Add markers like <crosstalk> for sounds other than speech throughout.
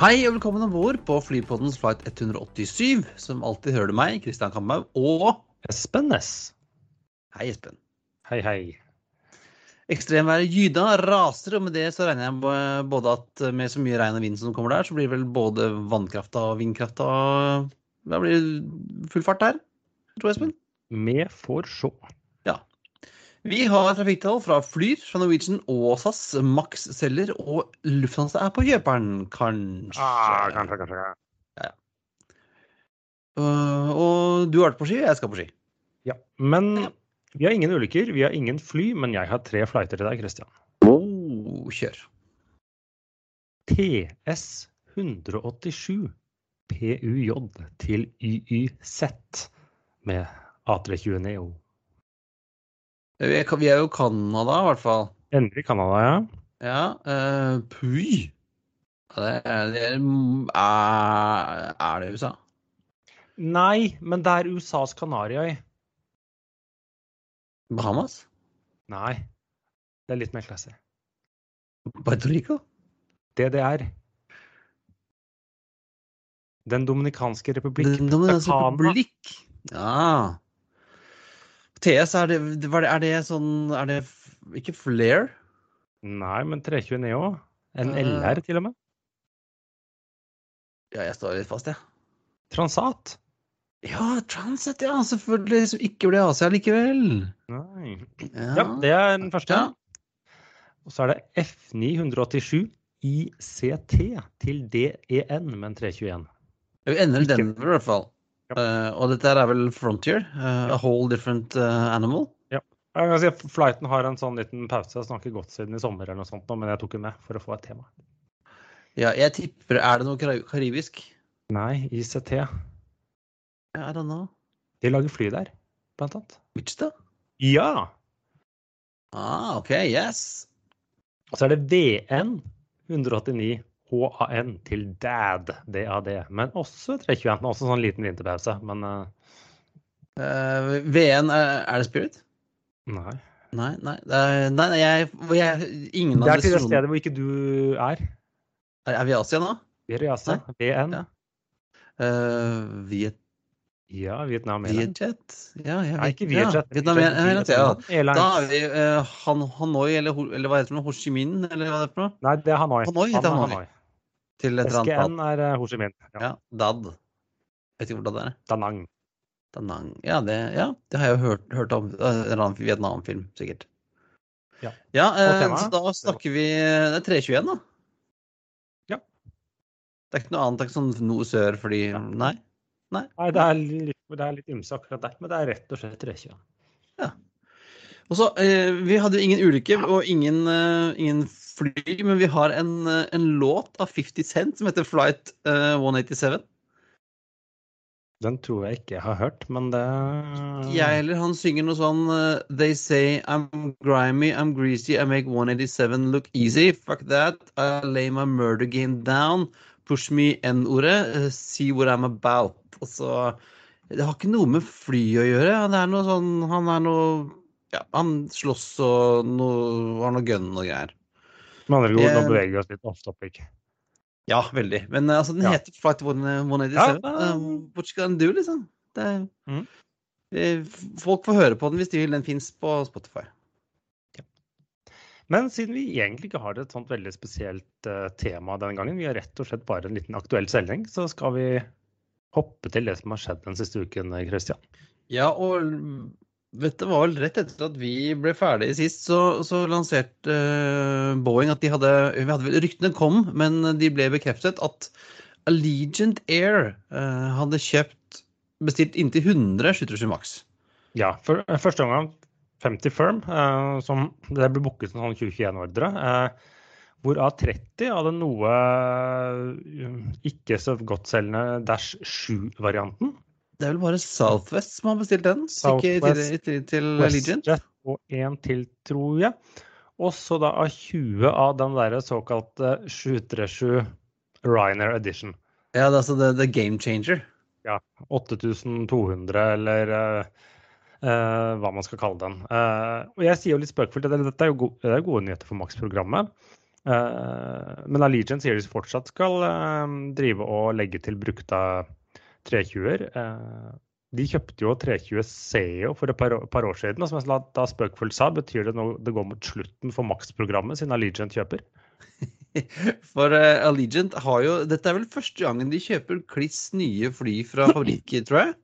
Hei og velkommen om bord på Flypoddens flight 187. Som alltid hører du meg, Kristian Kamhaug, og Espen Næss. Hei, Espen. Hei, hei. Ekstremværet Gyda raser, og med det så regner jeg både at med så mye regn og vind som kommer der, så blir det vel både vannkrafta og vindkrafta Da blir det full fart der, tror jeg, Espen. Vi får se. Vi har trafikktall fra Flyr, fra Norwegian og SAS. Max selger, og Lufthansa er på kjøperen, kanskje. Ah, kanskje, kanskje. Øh, og du har vært på ski, jeg skal på ski. Ja, men vi har ingen ulykker, vi har ingen fly, men jeg har tre flighter til deg, Christian. Oh, kjør. TS 187 PUJ til YYZ med A320 Neo. Vi er, vi er jo Canada, i hvert fall. Endelig Canada, ja. Ja. Uh, Pui. Ja, Det er, det er, er, er det USA? Nei, men det er USAs Kanariøy. Bahamas? Nei, det er litt mer classy. Puerto Rico? DDR. Den dominikanske republikk. Den Dominikanske republikk. Ja. TS, er det, er det sånn Er det ikke Flair? Nei, men 320 Neo. En Eh. LR til og med. Ja, jeg står litt fast, jeg. Transat. Ja, Transat, ja. Selvfølgelig. Som ikke ble Asia likevel. Nei. Ja, Ja, det er den første. Ja. Og så er det F987 ICT til DEN med en 321. Vi ender i Denver, i hvert fall. Ja. Eh, og dette er vel Frontier? eh, a whole different uh, animal? Jeg kan si at Flighten har en sånn liten pause. Jeg snakker godt siden i sommer, eller noe sånt, nå, men jeg tok den med for å få et tema. Ja, jeg tipper Er det noe karibisk? Nei, ICT. Ja, I don't know. De lager fly der, blant annet. Wichita? Ja! Ah, OK. Yes. Og så er det VN 189 HAN til DAD, DAD. Men også 321. Også sånn liten vinterpause. Men uh... uh, VN, er, er det Spirit? nei. Nei, nei. nei, jeg, jeg Ingen Det er til det stedet hvor ikke du er. Er, vi i Asia nå? Vi er i Asia. VN. Ja. Uh, Viet, Ja, Vietnam Airlines. Vietjet? Ja, jeg Nei, ikke Vietjet. Vietnam Airlines, ja. Da er vi uh, Han, Hanoi, eller, eller hva heter det? Ho Chi Minh, eller hva er det for noe? Nei, det er Hanoi. Hanoi heter Han er Hanoi. Til et eller annet SGN er eh, Ho Chi Minh. Ja. Ja, DAD. Vet ikke hvor det er. Da Nang. Da Nang. Ja, det, ja, det har jeg jo hørt, hørt om. Eh, En eller annen Vietnam-film, sikkert. Ja. ja eh, så da snakker vi Det er 321, da. Ja. Det er ikke noe annet, det er ikke sånn nord-sør fordi Nei? Nei, det er litt, det er litt ymse akkurat der, men det er rett og slett 321. Ja. Og så, eh, Vi hadde ingen ulykke og ingen, eh, ingen fly, men vi har en, eh, en låt av 50 Cent som heter Flight eh, 187. Den tror jeg ikke jeg har hørt, men det Jeg heller. han synger noe sånn eh, They say I'm grimy, I'm greasy, I make 187 look easy. Fuck that. I lay my murder game down. Push me N-ordet. eh, see what I'm about. Altså Det har ikke noe med fly å gjøre. Det er noe sånn Han er noe Ja, han slåss og noe Har noe gun og greier. Med andre ord, nå Eh, beveger vi oss litt off topic. Ja, veldig. Men eh, altså, den Ja. heter Flight 187. Ja, Ja, den du, liksom? Det, er- eh, Folk får høre på den hvis de vil. Den fins på Spotify. Men siden vi egentlig ikke har et sånt veldig spesielt uh, tema denne gangen, vi har rett og slett bare en liten aktuell sending, så skal vi hoppe til det som har skjedd den siste uken, Christian. Ja, og du, var vel rett etter at vi ble ferdige sist, så, så lanserte uh, Boeing at de hadde, hadde Ryktene kom, men de ble bekreftet at Allegiant Air uh, hadde kjøpt bestilt inntil 100 737 Max. Ja, for eh, første omgang 50 firm, uh, som det ble booket en sånn 2021-ordre. Eh, Hvorav 30 av den noe ikke så godtselgende Dash 7-varianten. Det er vel bare Southwest som har bestilt den, Southwest, til, til Legion. Og en til, tror jeg. Og så da av 20 av den der såkalte 737 Ryanair Edition. Ja, det er altså the, er game changer. Ja, 8200 eller uh, uh, hva man skal kalle den. Uh, og jeg sier jo litt spøkefullt at dette er jo gode, det er gode nyheter for Max-programmet. men Allegiant sier de fortsatt skal drive og legge til brukte 320-er. de kjøpte jo 320 CEO for et par, par, år siden, og som jeg da spøkefullt sa, betyr det nå det går mot slutten for Max-programmet siden Allegiant kjøper. <laughs> For uh, Allegiant har jo Dette er vel første gangen de kjøper kliss nye fly fra <laughs> fabrikker, tror jeg?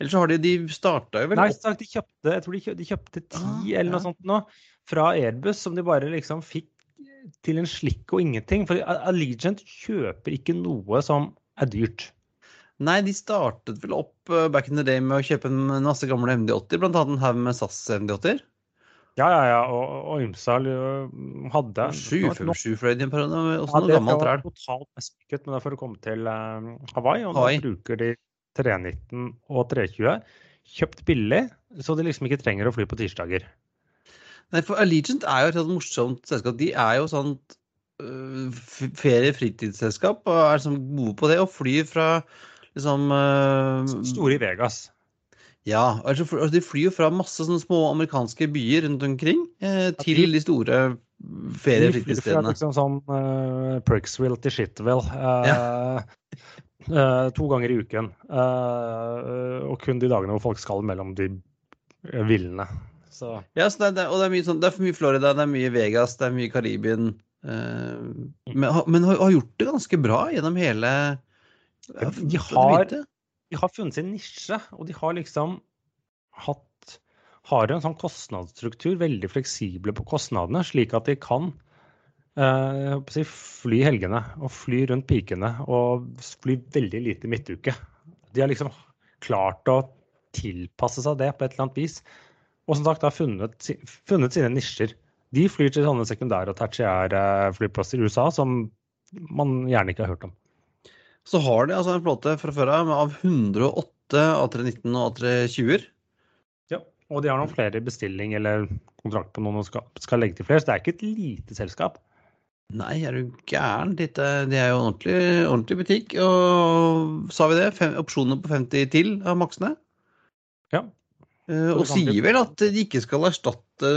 Eller så har de De starta jo vel Nei, de kjøpte, jeg tror de kjøpte, de kjøpte ti ah, eller noe ja. sånt nå, fra Airbus, som de bare liksom fikk til en slikk og ingenting. For Allegiant kjøper ikke noe som er dyrt. Nei, de startet vel opp uh, back in the day med å kjøpe en masse gamle MD80, bl.a. en haug med SAS MD80-er. Ja, ja, ja. Og, og Ymsal hadde Sju fløy i en periode. Også noe gammelt ræl. Totalt mislykket, men det er for å komme til um, Hawaii. Og Hawaii. da bruker de 319 og 320. Kjøpt billig, så de liksom ikke trenger å fly på tirsdager. Nei, for Allegiant er jo et helt morsomt selskap. De er jo sånn uh, ferie-fritidsselskap og er sånn gode på det. Og flyr fra liksom uh, Store i Vegas. Ja, altså, altså de flyr jo fra masse sånne små amerikanske byer rundt omkring eh, til de store ferie- og fritidsstedene. Liksom sånn uh, Perksville til Shitwell. uh, ja. uh, <laughs> to ganger i uken. Og kun de dagene hvor folk skal mellom de villene. Så. Ja, så det, det, og det er, mye sånn, det er for mye Florida, det er mye Vegas, det er mye Karibien. men, men har, har, gjort det ganske bra gjennom hele De har de har funnet sin nisje, og de har liksom hatt har en sånn kostnadsstruktur, veldig fleksible på kostnadene, slik at de kan eh, si, fly helgene og fly rundt pikene og fly veldig lite midtuke. De har liksom klart å tilpasse seg det på et eller annet vis. Og som sagt har funnet, funnet sine nisjer. De flyr til sånne sekundære og tertiære flyplasser i USA som man gjerne ikke har hørt om så har de altså en flåte fra før av av 108 A319 og A320-er. Ja, og de har noen flere bestilling eller kontrakt på noen og skal, skal, legge til flere. Så det er ikke et lite selskap. Nei, er du gæren? De er jo en ordentlig, ordentlig butikk. Og sa vi det? Fem, opsjoner på 50 til av maksene? Ja. Uh, og sier vel at de ikke skal erstatte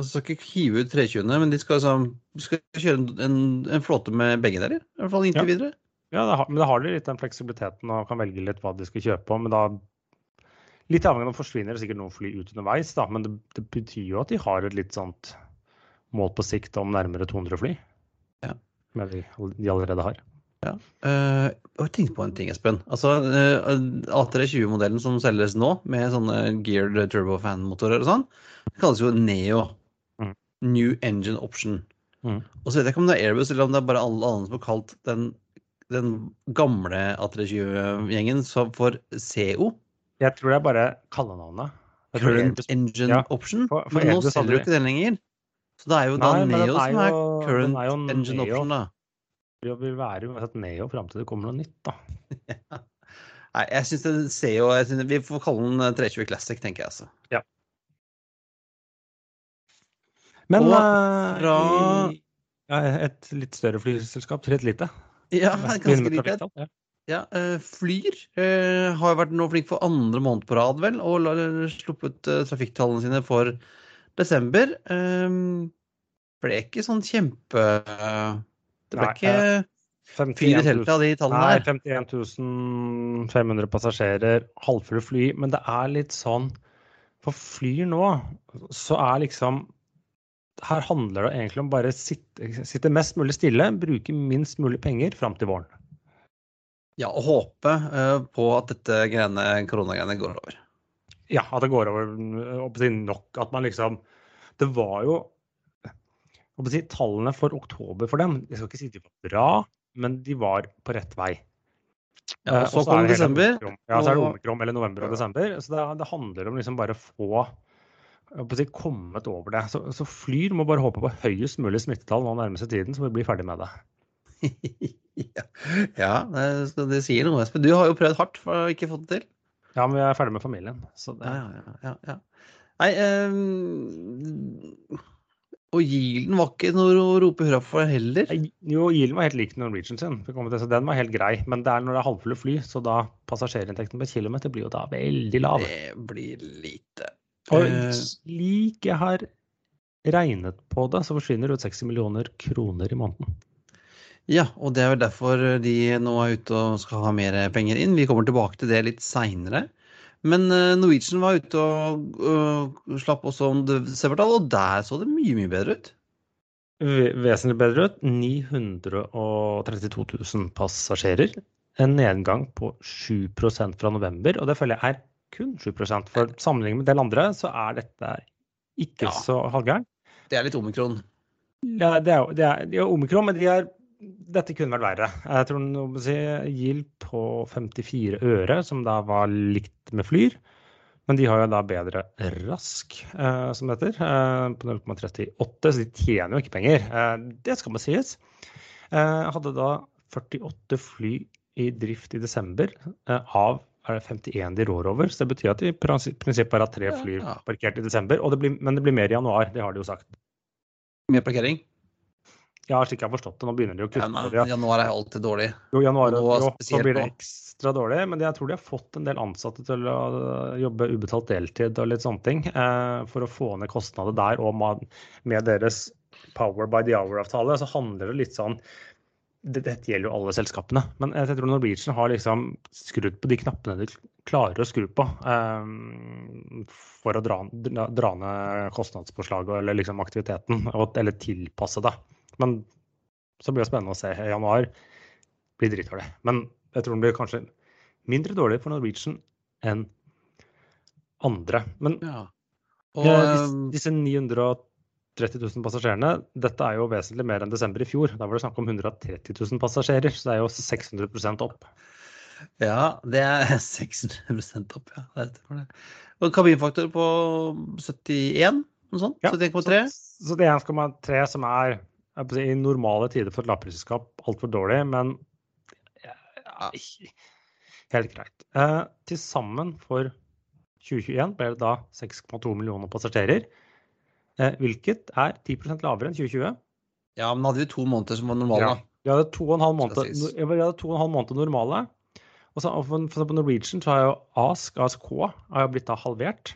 Altså skal ikke hive ut 320-ene, men de skal, altså, skal kjøre en, en, flåte med begge deler? I hvert fall inntil ja. videre. Ja, det har, men da har litt den fleksibiliteten og kan velge litt hva de skal kjøpe. Men da Litt avhengig av om forsvinner det sikkert noen fly ut underveis, da, men det, det, betyr jo at de har et litt sånt mål på sikt om nærmere 200 fly. Ja. Med de de allerede har. Ja. Uh, og tenk på en ting, Espen. Altså, uh, A320-modellen som selges nå, med sånne geared turbofan-motorer og sånn, det kalles jo Neo. Mm. New Engine Option. Mm. Og så vet jeg ikke om det er Airbus eller om det er bare alle andre som har kalt den den gamle A320-gjengen for CO. Jeg tror det er bare kallenavnet. Current Engine ja. Option. For, for men nå selger du ikke den lenger. Så det er jo da Neo er som er Current er Engine Neo. Option, da. Det vil være uansett Neo fram til det kommer noe nytt, da. <laughs> Nei, jeg syns den CO synes, Vi får kalle den 320 eh, Classic, tenker jeg altså. Ja. Men Og eh, fra et litt større flyselskap til et lite. Ja, ganske lite. Ja, uh, Flyr uh, har vært nå flink for andre måned på rad, vel, og sluppet uh, trafikktallene sine for desember. Um, ble ikke sånn kjempe Det ble Nei, ikke fyr i teltet av de tallene der. Nei, 51 500 passasjerer, halvfulle fly. Men det er litt sånn For Flyr nå, så er liksom her handler det egentlig om bare sitte, sitte mest mulig stille, bruke minst mulig penger fram til våren. Ja, og håpe uh, på at dette greiene, koronagreiene går over. Ja, at det går over si, nok. At man liksom Det var jo si, Tallene for oktober for dem, jeg skal ikke si de var bra, men de var på rett vei. Ja, og så kom desember. Ja, så er det omikron eller november og desember. Så det, det handler om liksom bare å få si, kommet over det. Så, så, Flyr må bare håpe på høyest mulig smittetall nå nærmeste tiden, så vi blir ferdig med det. <laughs> ja, det, det, sier noe, Espen. Du har jo prøvd hardt for å ikke få det til. Ja, men vi er ferdig med familien. Så det... ja, ja, ja, Nei um, Og Yielden var ikke noe å rope hurra for heller? Jo, Yielden var helt lik Norwegian sin. Så den var helt grei. Men det er når det er halvfulle fly, så da passasjerinntekten per kilometer blir jo da veldig lav. Det blir lite. Og slik jeg har regnet på det, så forsvinner ut 60 millioner kroner i måneden. Ja, og det er vel derfor de nå er ute og skal ha mer penger inn. Vi kommer tilbake til det litt seinere. Men eh, Norwegian var ute og uh, slapp også om desembertall, og der så det mye, mye bedre ut. Vesentlig bedre ut. 932 000 passasjerer. En nedgang på 7% fra november, og det føler jeg er kun 7% For sammenlignet med en del andre, så er dette ikke ja. så halvgærent. Det er litt omikron. Ja, det er, det er, de er omikron, men de er dette kunne vært verre. Jeg tror noe si, Gild på 54 øre, som da var likt med Flyr. Men de har jo da bedre rask, eh, som det heter, eh, på 0,38, så de tjener jo ikke penger. Eh, det skal må sies. Eh, hadde da 48 fly i drift i desember eh, av er det 51 de rår over. Så det betyr at de i prinsippet har tre fly parkert i desember. Det blir, men det blir mer i januar, det har de jo sagt. Mer parkering? Ja, slik jeg har forstått det. Nå begynner de å kutte. Ja, januar er alltid dårlig. Jo, januar jo, så blir det ekstra dårlig. Men jeg tror de har fått en del ansatte til å jobbe ubetalt deltid og litt sånne ting. Eh, for å få ned kostnader der. Og med deres Power by the Hour-avtale så handler det litt sånn dette gjelder jo alle selskapene, men jeg tror Norwegian har liksom skrudd på de knappene de klarer å skru på um, for å dra, dra, ned kostnadspåslaget eller liksom aktiviteten, eller tilpasse det. Men så blir det spennende å se. I januar blir dritdårlig. Men jeg tror den blir kanskje mindre dårlig for Norwegian enn andre. Men ja. Og, ja, disse 930 000 passasjerene, dette er jo vesentlig mer enn desember i fjor. Da var det snakk om 130 000 passasjerer, så det er jo 600% opp. Ja, det er <laughs> 600% opp, ja. Det er det. Og kabinfaktor på 71, noe sånt? Ja, 71,3? Så, så det er 1,3 som er i normale tider for et lavprisselskap altfor dårlig, men ja, helt greit. Eh, Til sammen for 2021 ble det da 6,2 millioner passasjerer, hvilket er 10% lavere enn 2020. Ja, men hadde vi to måneder som var normale? Ja. Vi hadde to og en halv måned, måned normale. Og så, for, for på Norwegian så har jo ASK, ASK har jo blitt da halvert.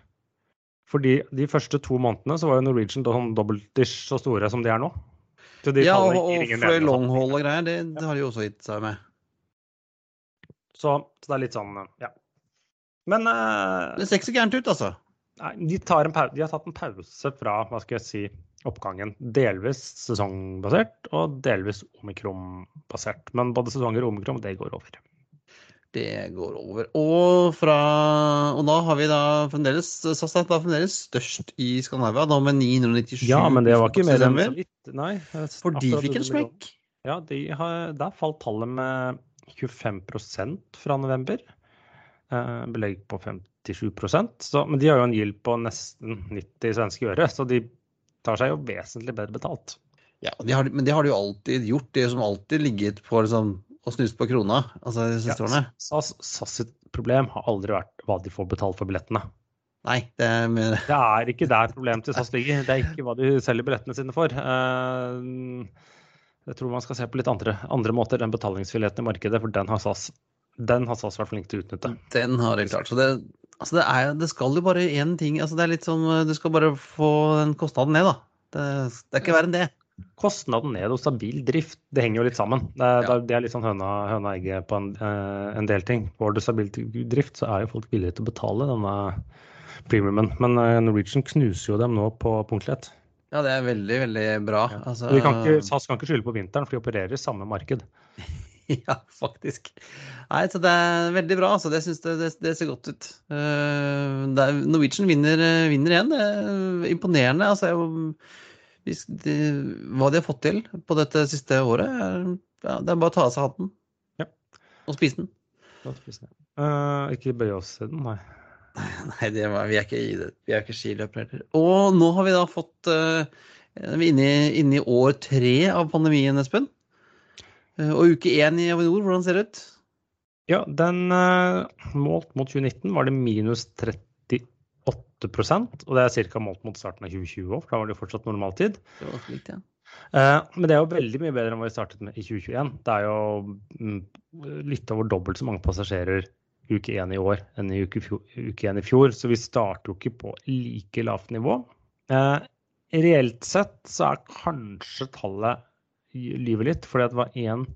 Fordi de første to månedene så var jo Norwegian sånn dobbeltish så store som de er nå ja, og, og for longhold og greier, det, det, har de jo også gitt seg med. Så, så, det er litt sånn, ja. Men uh, Det ser ikke så gærent ut, altså. Nei, de, de, har tatt en pause fra hva skal jeg si, oppgangen. Delvis sesongbasert og delvis omikron-basert. Men både sesonger og omikron, det går over. Det går over. Og, fra, og da har vi da fremdeles SAS er da fremdeles størst i Skandinavia, da med 997 Ja, men det var ikke mer enn så vidt. Nei. For de fikk en smekk. Ja, de har, der falt tallet med 25% fra november. Eh, belegg på 57 så, Men de har jo en gild på nesten 90 svenske øre, så de tar seg jo vesentlig bedre betalt. Ja, de har, men det har de jo alltid gjort. Det som alltid ligget på liksom og snust på krona altså de siste ja, årene. SAS, SAS sitt problem har aldri vært hva de får betalt for billettene. Nei, det er mer... Det er ikke der problemet til SAS ligger. Det er ikke hva de selger billettene sine for. Eh, jeg tror man skal se på litt andre, andre måter enn betalingsfileten i markedet, for den har SAS den har SAS vært flink til å utnytte. Den har de klart. Så det, altså det, er, det skal jo bare én ting altså Det er litt som Du skal bare få den kostnaden ned, da. Det, det er ikke verre enn det kostnaden ned og stabil drift, det henger jo litt sammen. Det, ja. det er litt sånn høna, høna egget på en, eh, en, del ting. Får du stabil drift, så er jo folk villige til å betale denne premiumen. Men eh, Norwegian knuser jo dem nå på punktlighet. Ja, det er veldig, veldig bra. Ja. Altså, kan ikke, SAS kan ikke skylde på vinteren, for de opererer i samme marked. <laughs> ja, faktisk. Nei, så det er veldig bra. Altså. Det, det, det, det ser godt ut. Uh, Norwegian vinner, vinner, igjen. Det er imponerende. Altså, jeg, de, hva de har fått til på dette siste året, ja, det er bare å ta av seg hatten. Ja. Og spise den. Uh, ikke bøye oss i den, nei. Nei, det var, vi er ikke. Vi er ikke skiløpere. Og nå har vi da fått uh, Vi er inne, inne, i år tre av pandemien, Espen. Uh, og uke én i Avinor, hvordan ser det ut? Ja, den uh, målt mot 2019 var det minus 38% og det er ca. målt mot starten av 2020 òg, for da var det fortsatt normaltid. Det var litt, ja. Men det er jo veldig mye bedre enn hva vi startet med i 2021. Det er jo mm, litt over dobbelt så mange passasjerer uke én i år enn i uke, én i fjor. Så vi starter jo ikke på like lavt nivå. Eh, reelt sett så er kanskje tallet lyver litt, fordi det var én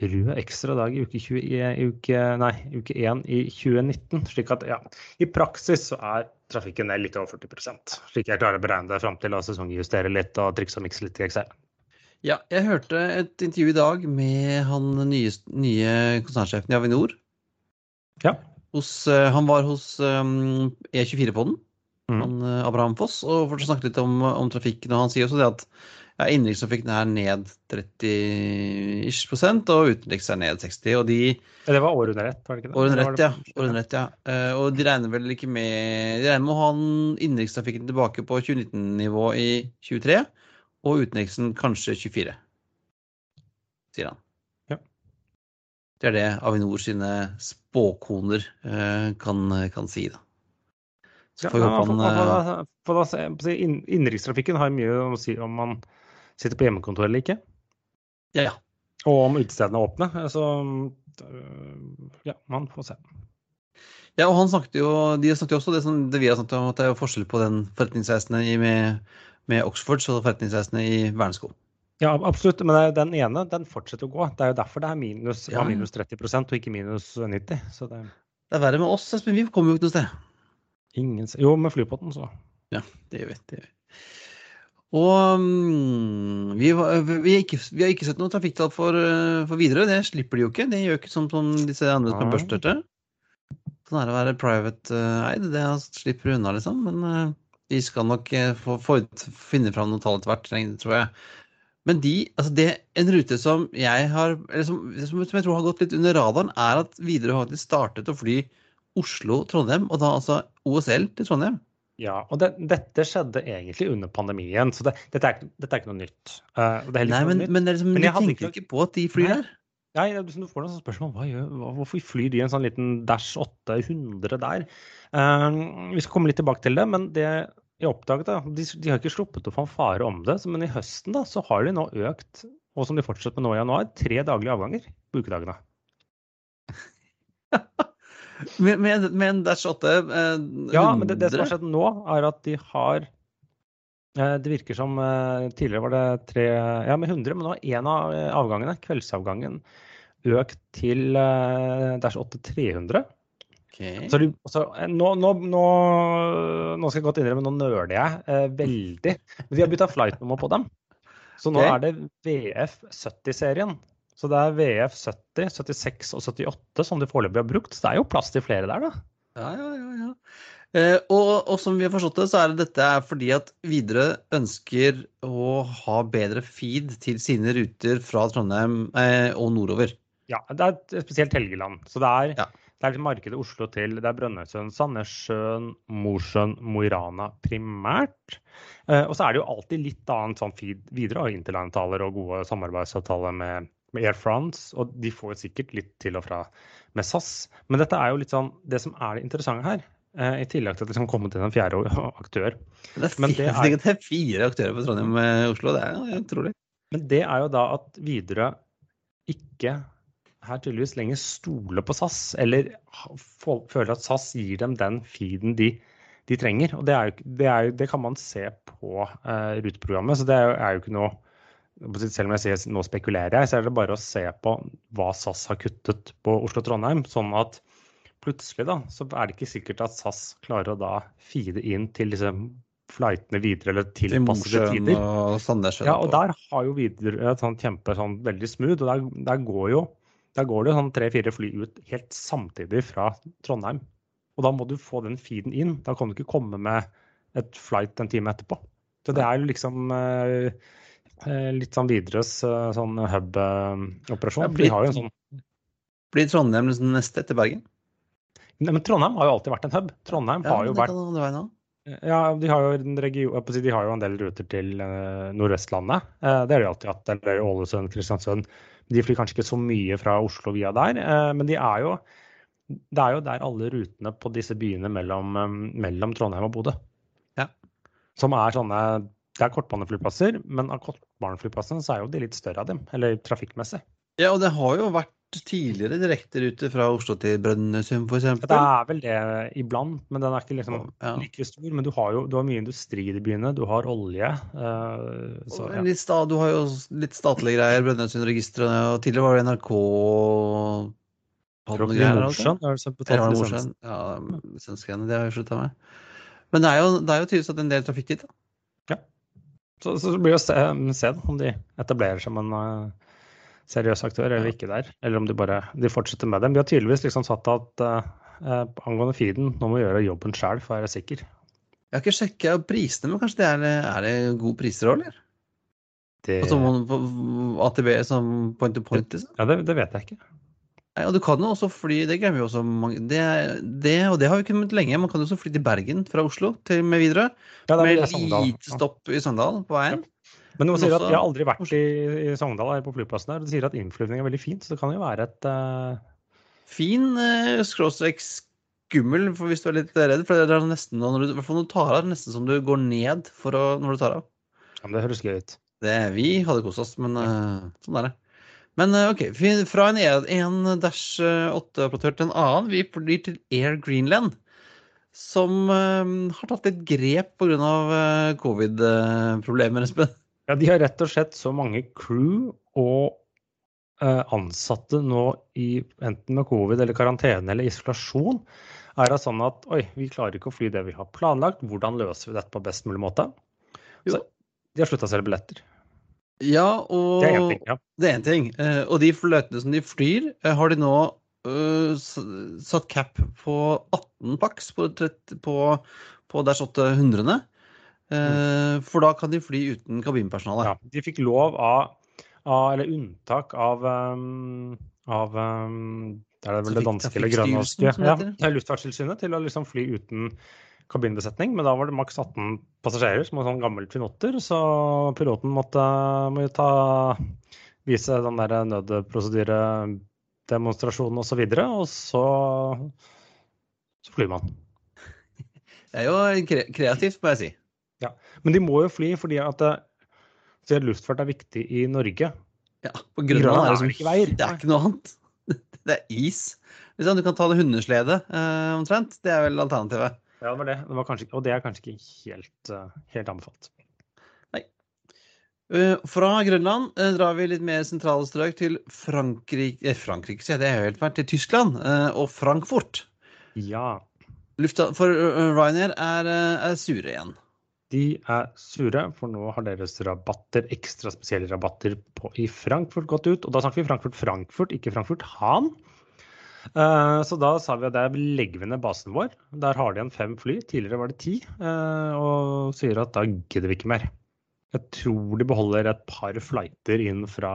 rød ekstra dag i uke, 20, i uke, nei, uke 1 i 2019. slik at ja, i praksis så er trafikken ned litt over 40% slik jeg klarer å beregne det fram til å sesongjustere litt og trikse og mikse litt i Excel. Ja, jeg hørte et intervju i dag med han nye, nye konsernsjefen i Avinor, ja. Hos, uh, han var hos um, E24-podden, mm. han uh, Abraham Foss, og snakke litt om, om, trafikken. Og han sier også det at ja, innenrikstrafikken er ned 30 ish prosent, og utenriks er ned 60 og de ja, Det var året under ett, var det ikke det? År under ett, ja. År under ett, ja. Uh, og de regner vel ikke med De regner med å ha innenrikstrafikken tilbake på 2019-nivå i 23, og utenriksen kanskje 24, sier han. Ja. Det er det Avinor sine spåkoner eh, kan, kan, si, da. Så får vi håpe han Innenrikstrafikken har mye å si om man sitter på hjemmekontor eller ikke. Ja, ja. Og om utestedene er åpne. Så ja, man får se. Ja, og han snakket jo, de snakket jo også det, som, det vi har snakket om, at det er forskjell på den forretningsreisende med, med Oxford og forretningsreisende i Vernesko. Ja, absolutt. Men den ene den fortsetter å gå. Det er jo derfor det er minus, ja. minus 30 og ikke minus 90. Så det... det er verre med oss, men vi kommer jo ikke noe sted. Ingen... Jo, med flypotten, så. Ja, det gjør vi. Det gjør vi. Og um, vi, vi, ikke, vi, har ikke sett noe trafikktall for, uh, for videre. Det slipper de jo ikke. Det gjør ikke som, som disse andre som er børstete. Sånn er det å være private uh, eid. Det slipper du unna, liksom. Men uh, vi skal nok uh, få, få, finne fram noen tall etter hvert, tror jeg. Men de, altså det, en rute som jeg har, eller som, som, jeg tror har gått litt under radaren, er at Widerøe faktisk startet å fly Oslo-Trondheim, og da altså OSL til Trondheim. Ja, og det, dette skjedde egentlig under pandemien, så det, dette, er, dette, er, ikke noe nytt. Uh, Nei, men, nytt. men, liksom, men de tenker ikke, ikke på at de flyr der. Nei, du får noen spørsmål hva gjør, hvorfor flyr de en sånn liten Dash 800 der? Uh, vi skal komme litt tilbake til det, men det jeg oppdaget da, De, de, har ikke sluppet å fanfare om det, men i høsten da, så har de nå økt, og som de fortsetter med nå i januar, tre daglige avganger på ukedagene. Men, med, en Dash 8 eh, Ja, men det, det, som har skjedd nå, er at de har eh, Det virker som eh, tidligere var det tre Ja, med 100, men nå har én av avgangene, kveldsavgangen, økt til Dash 8 300. Okay. Så, så, eh, nå, nå, nå, nå, skal jeg godt innrømme, nå nøler jeg eh, veldig. Men vi har bytta flightnummer på dem. Så nå okay. er det VF70-serien. Så det er VF70, 76 og 78 som de foreløpig har brukt. Så det er jo plass til flere der, da. Ja, ja, ja. ja. Eh, og, og, som vi har forstått det, så er det dette fordi at Widerøe ønsker å ha bedre feed til sine ruter fra Trondheim eh, og nordover. Ja, det er spesielt Helgeland. Så det er ja. Det er markedet Oslo til. Det er Brønnøysund, Sandnessjøen, Mosjøen, Mo i Rana primært. Eh, og så er det jo alltid litt annet sånn feed videre, og interlandtaler og gode samarbeidsavtaler med, med, Air France. Og de får sikkert litt til og fra med SAS. Men dette er jo litt sånn det som er det interessante her. Eh, I tillegg til at det kan komme til en fjerde <laughs> aktør. Det er, det er, det er fire aktører på Trondheim-Oslo, det er jo utrolig. Men det er jo da at Widerøe ikke her tydeligvis lenger stoler på SAS, eller føler at SAS gir dem den feeden de, de trenger. Og det, er jo, det, er jo, det, kan man se på uh, ruteprogrammet, så det er jo, er jo ikke noe selv om jeg sier nå spekulerer jeg, så er det bare å se på hva SAS har kuttet på Oslo-Trondheim. Sånn at plutselig da, så er det ikke sikkert at SAS klarer å da feede inn til disse flightene videre eller tilpassede tider. Og Sandnes, ja, og der har jo videre et sånt kjempe sånn veldig smooth. og der, der går jo der går det sånn tre-fire fly ut helt samtidig fra Trondheim. Og da må du få den feeden inn. Da kan du ikke komme med et flight en time etterpå. Så det er jo liksom eh litt sånn Widerøes eh, sånn hub-operasjon. Ja, blir, sånn... blir Trondheim liksom neste etter Bergen? Nei, men Trondheim har jo alltid vært en hub. Trondheim Ja, har jo vært. Ja, de har region, de har jo en del ruter til eh, Nordvestlandet. Eh, det har de alltid hatt. Eller Ålesund, Kristiansund. De flyr kanskje ikke så mye fra Oslo via der, eh, men de er jo det er jo der alle rutene på disse byene mellom, eh, mellom Trondheim og Bodø. Ja. Som er sånne Det er kortbaneflyplasser, men av kortbaneflyplassene så er jo de litt større av dem, eller trafikkmessig. Ja, og det har jo vært tidligere direkteruter fra Oslo til Brønnøysund, f.eks. Det er vel det iblant, men den er ikke liksom Ja. like stor. Men du har jo du har mye industri i byene, du har olje. Uh, så, ja. litt sta, du har jo litt statlige greier, Brønnøysundregistrene, og tidligere var det NRK greier, altså. Ja, lisensgreiene, det har jeg slutta med. Men det er jo, det er jo tydeligvis at en del trafikk dit. da. Så, så det blir å se, se da, om de etablerer seg som en eh, seriøs aktør eller ikke der. Eller om de bare de fortsetter med dem. De har tydeligvis liksom satt at uh, eh, angående feeden, nå må vi gjøre jobben sjøl for å være sikker. Jeg har ikke sjekka prisene, men kanskje det er, er det gode priser òg, eller? Det, Altså AtB som point to point, liksom? ja, det, det vet jeg ikke. Og du kan jo også fly, det glemmer vi også mange det, det, Og det har vi kunnet lenge, man kan jo også fly til Bergen fra Oslo til, med Widerøe. Ja, med lite stopp i Sogndal på veien. Men noen må sier at Jeg har aldri vært i, i Sogndal her på flyplassen der, du de sier at innflyvning er veldig fint. Så det kan jo være et uh... Fin uh, skråstrek skummel for hvis du er litt redd. For det er nesten når du, når du tar av, nesten som du går ned for å, når du tar av. ja, men Det høres gøy ut. Det, vi hadde kost oss, men uh, sånn er det. Men eh, OK, fra en, E- en Dash 8-operatør til en annen. Vi blir til Air Greenland. Som eh, har tatt litt grep pga. Uh, covid-problemer, Espen. Ja, De har rett og slett så mange crew og eh, ansatte nå i enten med covid eller karantene eller isolasjon. Er det sånn at oi, vi klarer ikke å fly det vi har planlagt, hvordan løser vi dette på best mulig måte? Så de har slutta å selge billetter. Ja, og Det er én ting. ja. Det er ting. Eh, og de fløytene som de flyr, eh, har de nå uh, satt cap på 18 pax på, 30, på, på Dash 800. Uh, for da kan de fly uten kabinpersonale. Ja, de fikk lov av, av eller unntak av, um, av um, det er det vel det danske eller Trafikkstyrelsen, ja, Luftfartstilsynet til å liksom fly uten kabinbesetning. Men da var det maks 18 passasjerer, som var sånn gammel finotter, så piloten måtte, må ta vise den der nødprosedyredemonstrasjonen osv., og, og så, så flyr man. <laughs> Det er jo kre kreativt, må jeg si. Ja, Men de må jo fly fordi at det, siden luftfart er viktig i Norge. Ja, på Grønland av er det, som, ikke veier. det er ikke noe annet. <laughs> Det er is. Du kan ta det hundeslede eh, omtrent. Det er vel alternativet. Ja, det var det. det var kanskje, og det er kanskje ikke helt, eh, helt anbefalt. Nei. fra Grønland eh, drar vi litt mer sentrale strøk til Frankrike eh, Frankrike, jeg, det har jo helt vært til Tyskland eh, og Frankfurt. Ja, Lufta, for Ryanair er, eh, er sure igjen. de er sure, for nå har deres rabatter, ekstra spesielle rabatter på, i Frankfurt gått ut. Og da snakker vi Frankfurt-Frankfurt, ikke Frankfurt-Han. Eh, så da sa vi at der legger vi ned basen vår. Der har de igjen fem fly. Tidligere var det ti. eh, og sier at da gidder vi ikke mer. Jeg tror de beholder et par flighter inn fra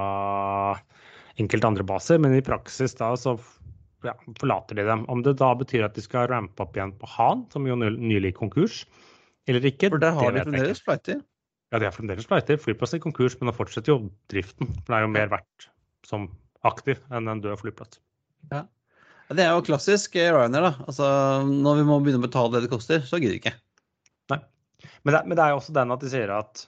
enkelte andre baser, men i praksis da så ja, forlater de dem. Om det da betyr at de skal rampe opp igjen på Han, som jo nylig gikk konkurs, eller ikke, For der har de fremdeles flighter. Ja, de har fremdeles flighter. Flyplassen er konkurs, men nå fortsetter jo driften. For det er jo mer verdt som aktiv enn en død flyplass. Ja, Det er jo klassisk eh, Ryanair, da. Altså, når vi må begynne å betale det det koster, så gidder vi ikke. Men det, men det er jo også den at de sier at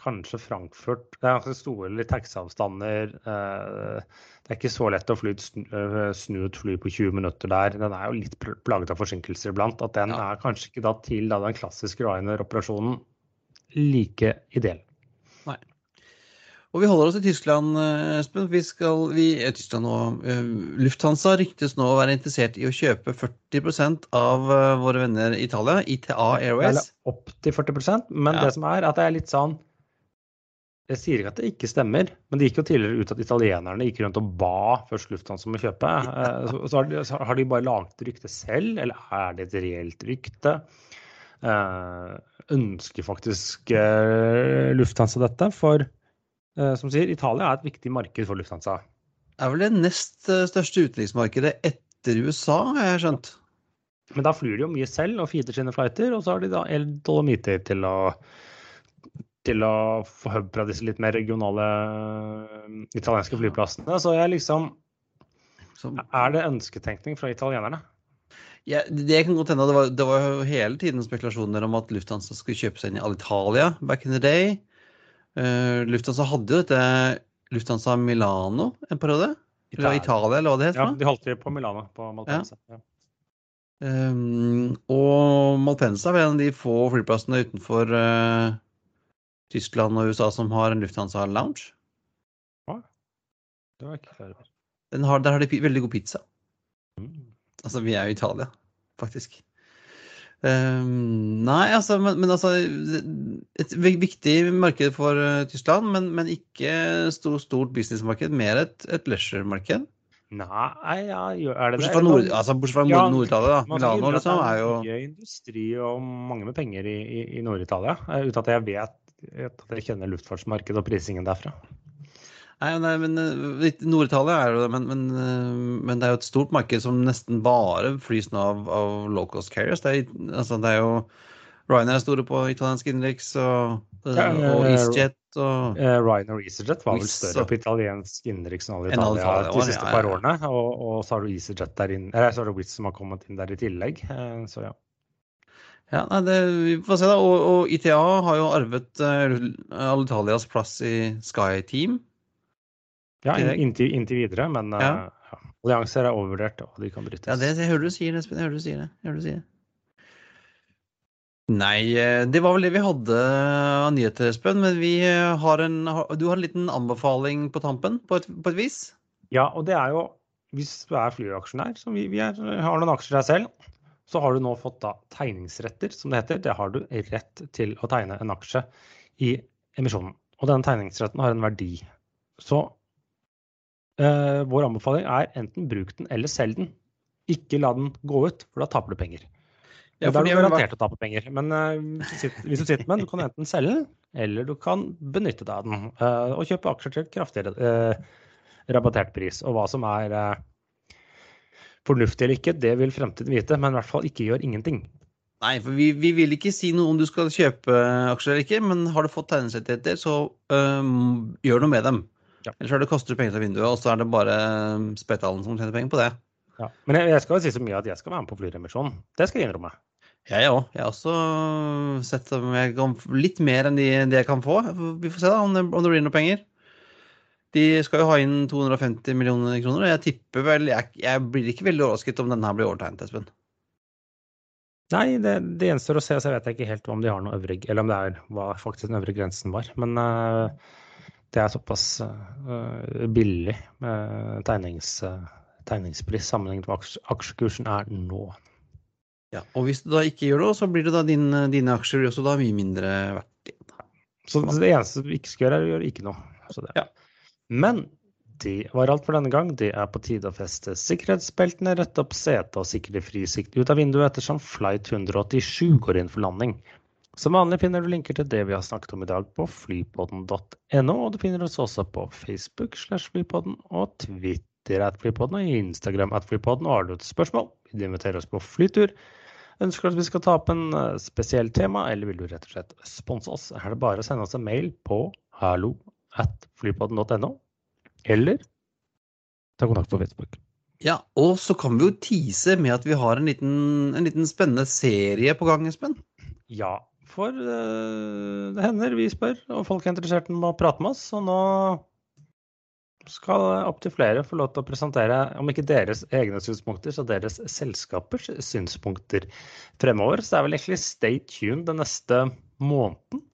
kanskje Frankfurt Det er ganske store taxiavstander. Eh, det er ikke så lett å fly snu, eh, et fly på 20 minutter der. Den er jo litt plaget av forsinkelser iblant. At den Ja. er kanskje ikke da til da den klassiske Ryanair-operasjonen like ideell. Og vi holder oss i Tyskland, eh, Espen. Vi skal, vi, eh, Tyskland nå, eh, Lufthansa ryktes nå å være interessert i å kjøpe 40 av våre venner i Italia, ITA Airways. Eller opp til 40% men Ja. det som er at det er litt sånn Jeg sier ikke at det ikke stemmer, men det gikk jo tidligere ut at italienerne gikk rundt og ba først Lufthansa om å kjøpe. Eh, Så, så, har de, så har de bare laget ryktet selv, eller er det et reelt rykte? Eh, ønsker faktisk eh, Lufthansa dette? For som sier, Italia er et viktig marked for Lufthansa. Det er vel det nest eh, største utenriksmarkedet etter USA, har jeg skjønt. Men da flyr de jo mye selv og feeder sine flighter, og så har de da El Dolomite til å til å få hub fra disse litt mer regionale italienske flyplassene. Så jeg liksom Er det ønsketenkning fra italienerne? Ja, det kan godt hende. Det var, det var jo hele tiden spekulasjoner om at Lufthansa skulle kjøpe seg inn i Alitalia back in the day. Uh, Lufthansa hadde jo dette Lufthansa Milano en periode. Eller Italia, eller hva det het. Ja, de holdt til på Milano, på Malpensa. Ja. Ja. Um, og Malpensa er en av de få flyplassene utenfor uh, Tyskland og USA som har en Lufthansa Lounge. Ja, det var ikke klar over. Der har de veldig god pizza. Mm. Altså, vi er jo i Italia, faktisk. Um, nei, altså, men, men, altså Et viktig marked for uh, Tyskland, men, men ikke stor, stort businessmarked. Mer et, et leisure-marked. Nei, ja, er det bortsett fra Nord, altså, bortsett fra ja, Nord-Italia, da. Milano liksom er jo Mye industri og mange med penger i, i, i Nord-Italia. Uh, uten at jeg vet at jeg kjenner luftfartsmarkedet og prisingen derfra. Nei, nei men eh, Nord-Italia er jo det, men, men, eh, men, det er jo et stort marked som nesten bare flys nå av, av low cost carriers. Det er, altså, det er jo Ryanair er store på italiensk innenriks, og, ja, og EasyJet og Ryanair og EasyJet var vel større på italiensk innenriks enn alle Italia de siste ja, par årene. Og, og, så har du EasyJet der inn, eller så har du Wizz som har kommet inn der i tillegg. Eh, så ja. Ja, nei, det, Vi får se, da. Og, og ITA har jo arvet uh, Alitalias plass i Sky Team. Ja, inntil, inntil videre, men ja. uh, allianser er overvurdert, og de kan brytes. Ja, det, jeg hører du sier Espen. Jeg hører du sier det. Jeg hører du sier det. Nei, eh, det var vel det vi hadde av nyheter, Espen. Men vi har en, du har en liten anbefaling på tampen, på et, på et vis? Ja, og det er jo hvis du er flyaksjonær, som vi, vi er, har noen aksjer der selv, så har du nå fått da tegningsretter, som det heter. Det har du rett til å tegne en aksje i emisjonen. Og denne tegningsretten har en verdi. Så Uh, vår anbefaling er enten bruk den eller selg den. Ikke la den gå ut, for da taper du penger. Ja, da er du garantert å tape penger. Men uh, hvis, du sitter, med den, du kan enten selge den, eller du kan benytte deg av den. Uh, og kjøpe aksjer til kraftig rabattert pris. Og hva som er fornuftig eller ikke, det vil fremtiden vite. Men i hvert fall ikke gjør ingenting. Nei, for vi, vi, vil ikke si noe om du skal kjøpe aksjer eller ikke, men har du fått tegningsrettigheter, så gjør noe med dem. Ja. Ellers er det koster penger til vinduet, og så er det bare um, Spetalen som tjener penger på det. Ja. Men jeg, jeg, skal jo si så mye at jeg skal være med på flyremisjon. Det skal jeg innrømme. Jeg òg. Jeg har også sett om jeg kan litt mer enn de, de, jeg kan få. Vi får se da om det, om det blir noe penger. De skal jo ha inn 250 millioner kroner, og jeg tipper vel Jeg, jeg blir ikke veldig overrasket om denne her blir overtegnet, Espen. Nei, det, det, gjenstår å se, så jeg vet ikke helt om de har noe øvre Eller om det er hva faktisk den øvre grensen var. Men uh, det er såpass uh, billig med tegnings, uh, tegningspris sammenlignet med aksj aksjekursen er nå. Ja, og hvis du da ikke gjør det, så blir det da din, dine aksjer også da mye mindre verdt. Så det eneste du ikke skal gjøre, er å gjøre ikke noe. Ja. Men det var alt for denne gang. Det er på tide å feste sikkerhetsbeltene, rette opp setet og sikre frisikt ut av vinduet ettersom flight 187 går inn for landing. Som vanlig finner du linker til det vi har snakket om i dag på flypodden.no, og du finner oss også på Facebook slash flypodden og Twitter at flypodden og Instagram at flypodden. Og har du et spørsmål, vil du invitere oss på flytur, ønsker du at vi skal ta opp en eh, spesiell tema, eller vil du rett og slett sponse oss, er det bare å sende oss en mail på hallo at flypodden.no, eller ta kontakt på Facebook. Ja, og så kan vi jo tease med at vi har en liten, en liten spennende serie på gang, Espen. Ja, for uh, det hender vi spør, og folk er interessert i å prate med oss. Og nå skal opptil flere få lov til å presentere, om ikke deres egne synspunkter, så deres selskapers synspunkter fremover. Så det er vel egentlig stay tuned den neste måneden.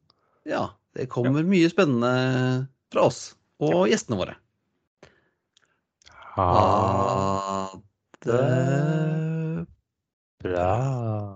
Ja, det kommer ja. mye spennende fra oss og ja. gjestene våre. Ha det bra.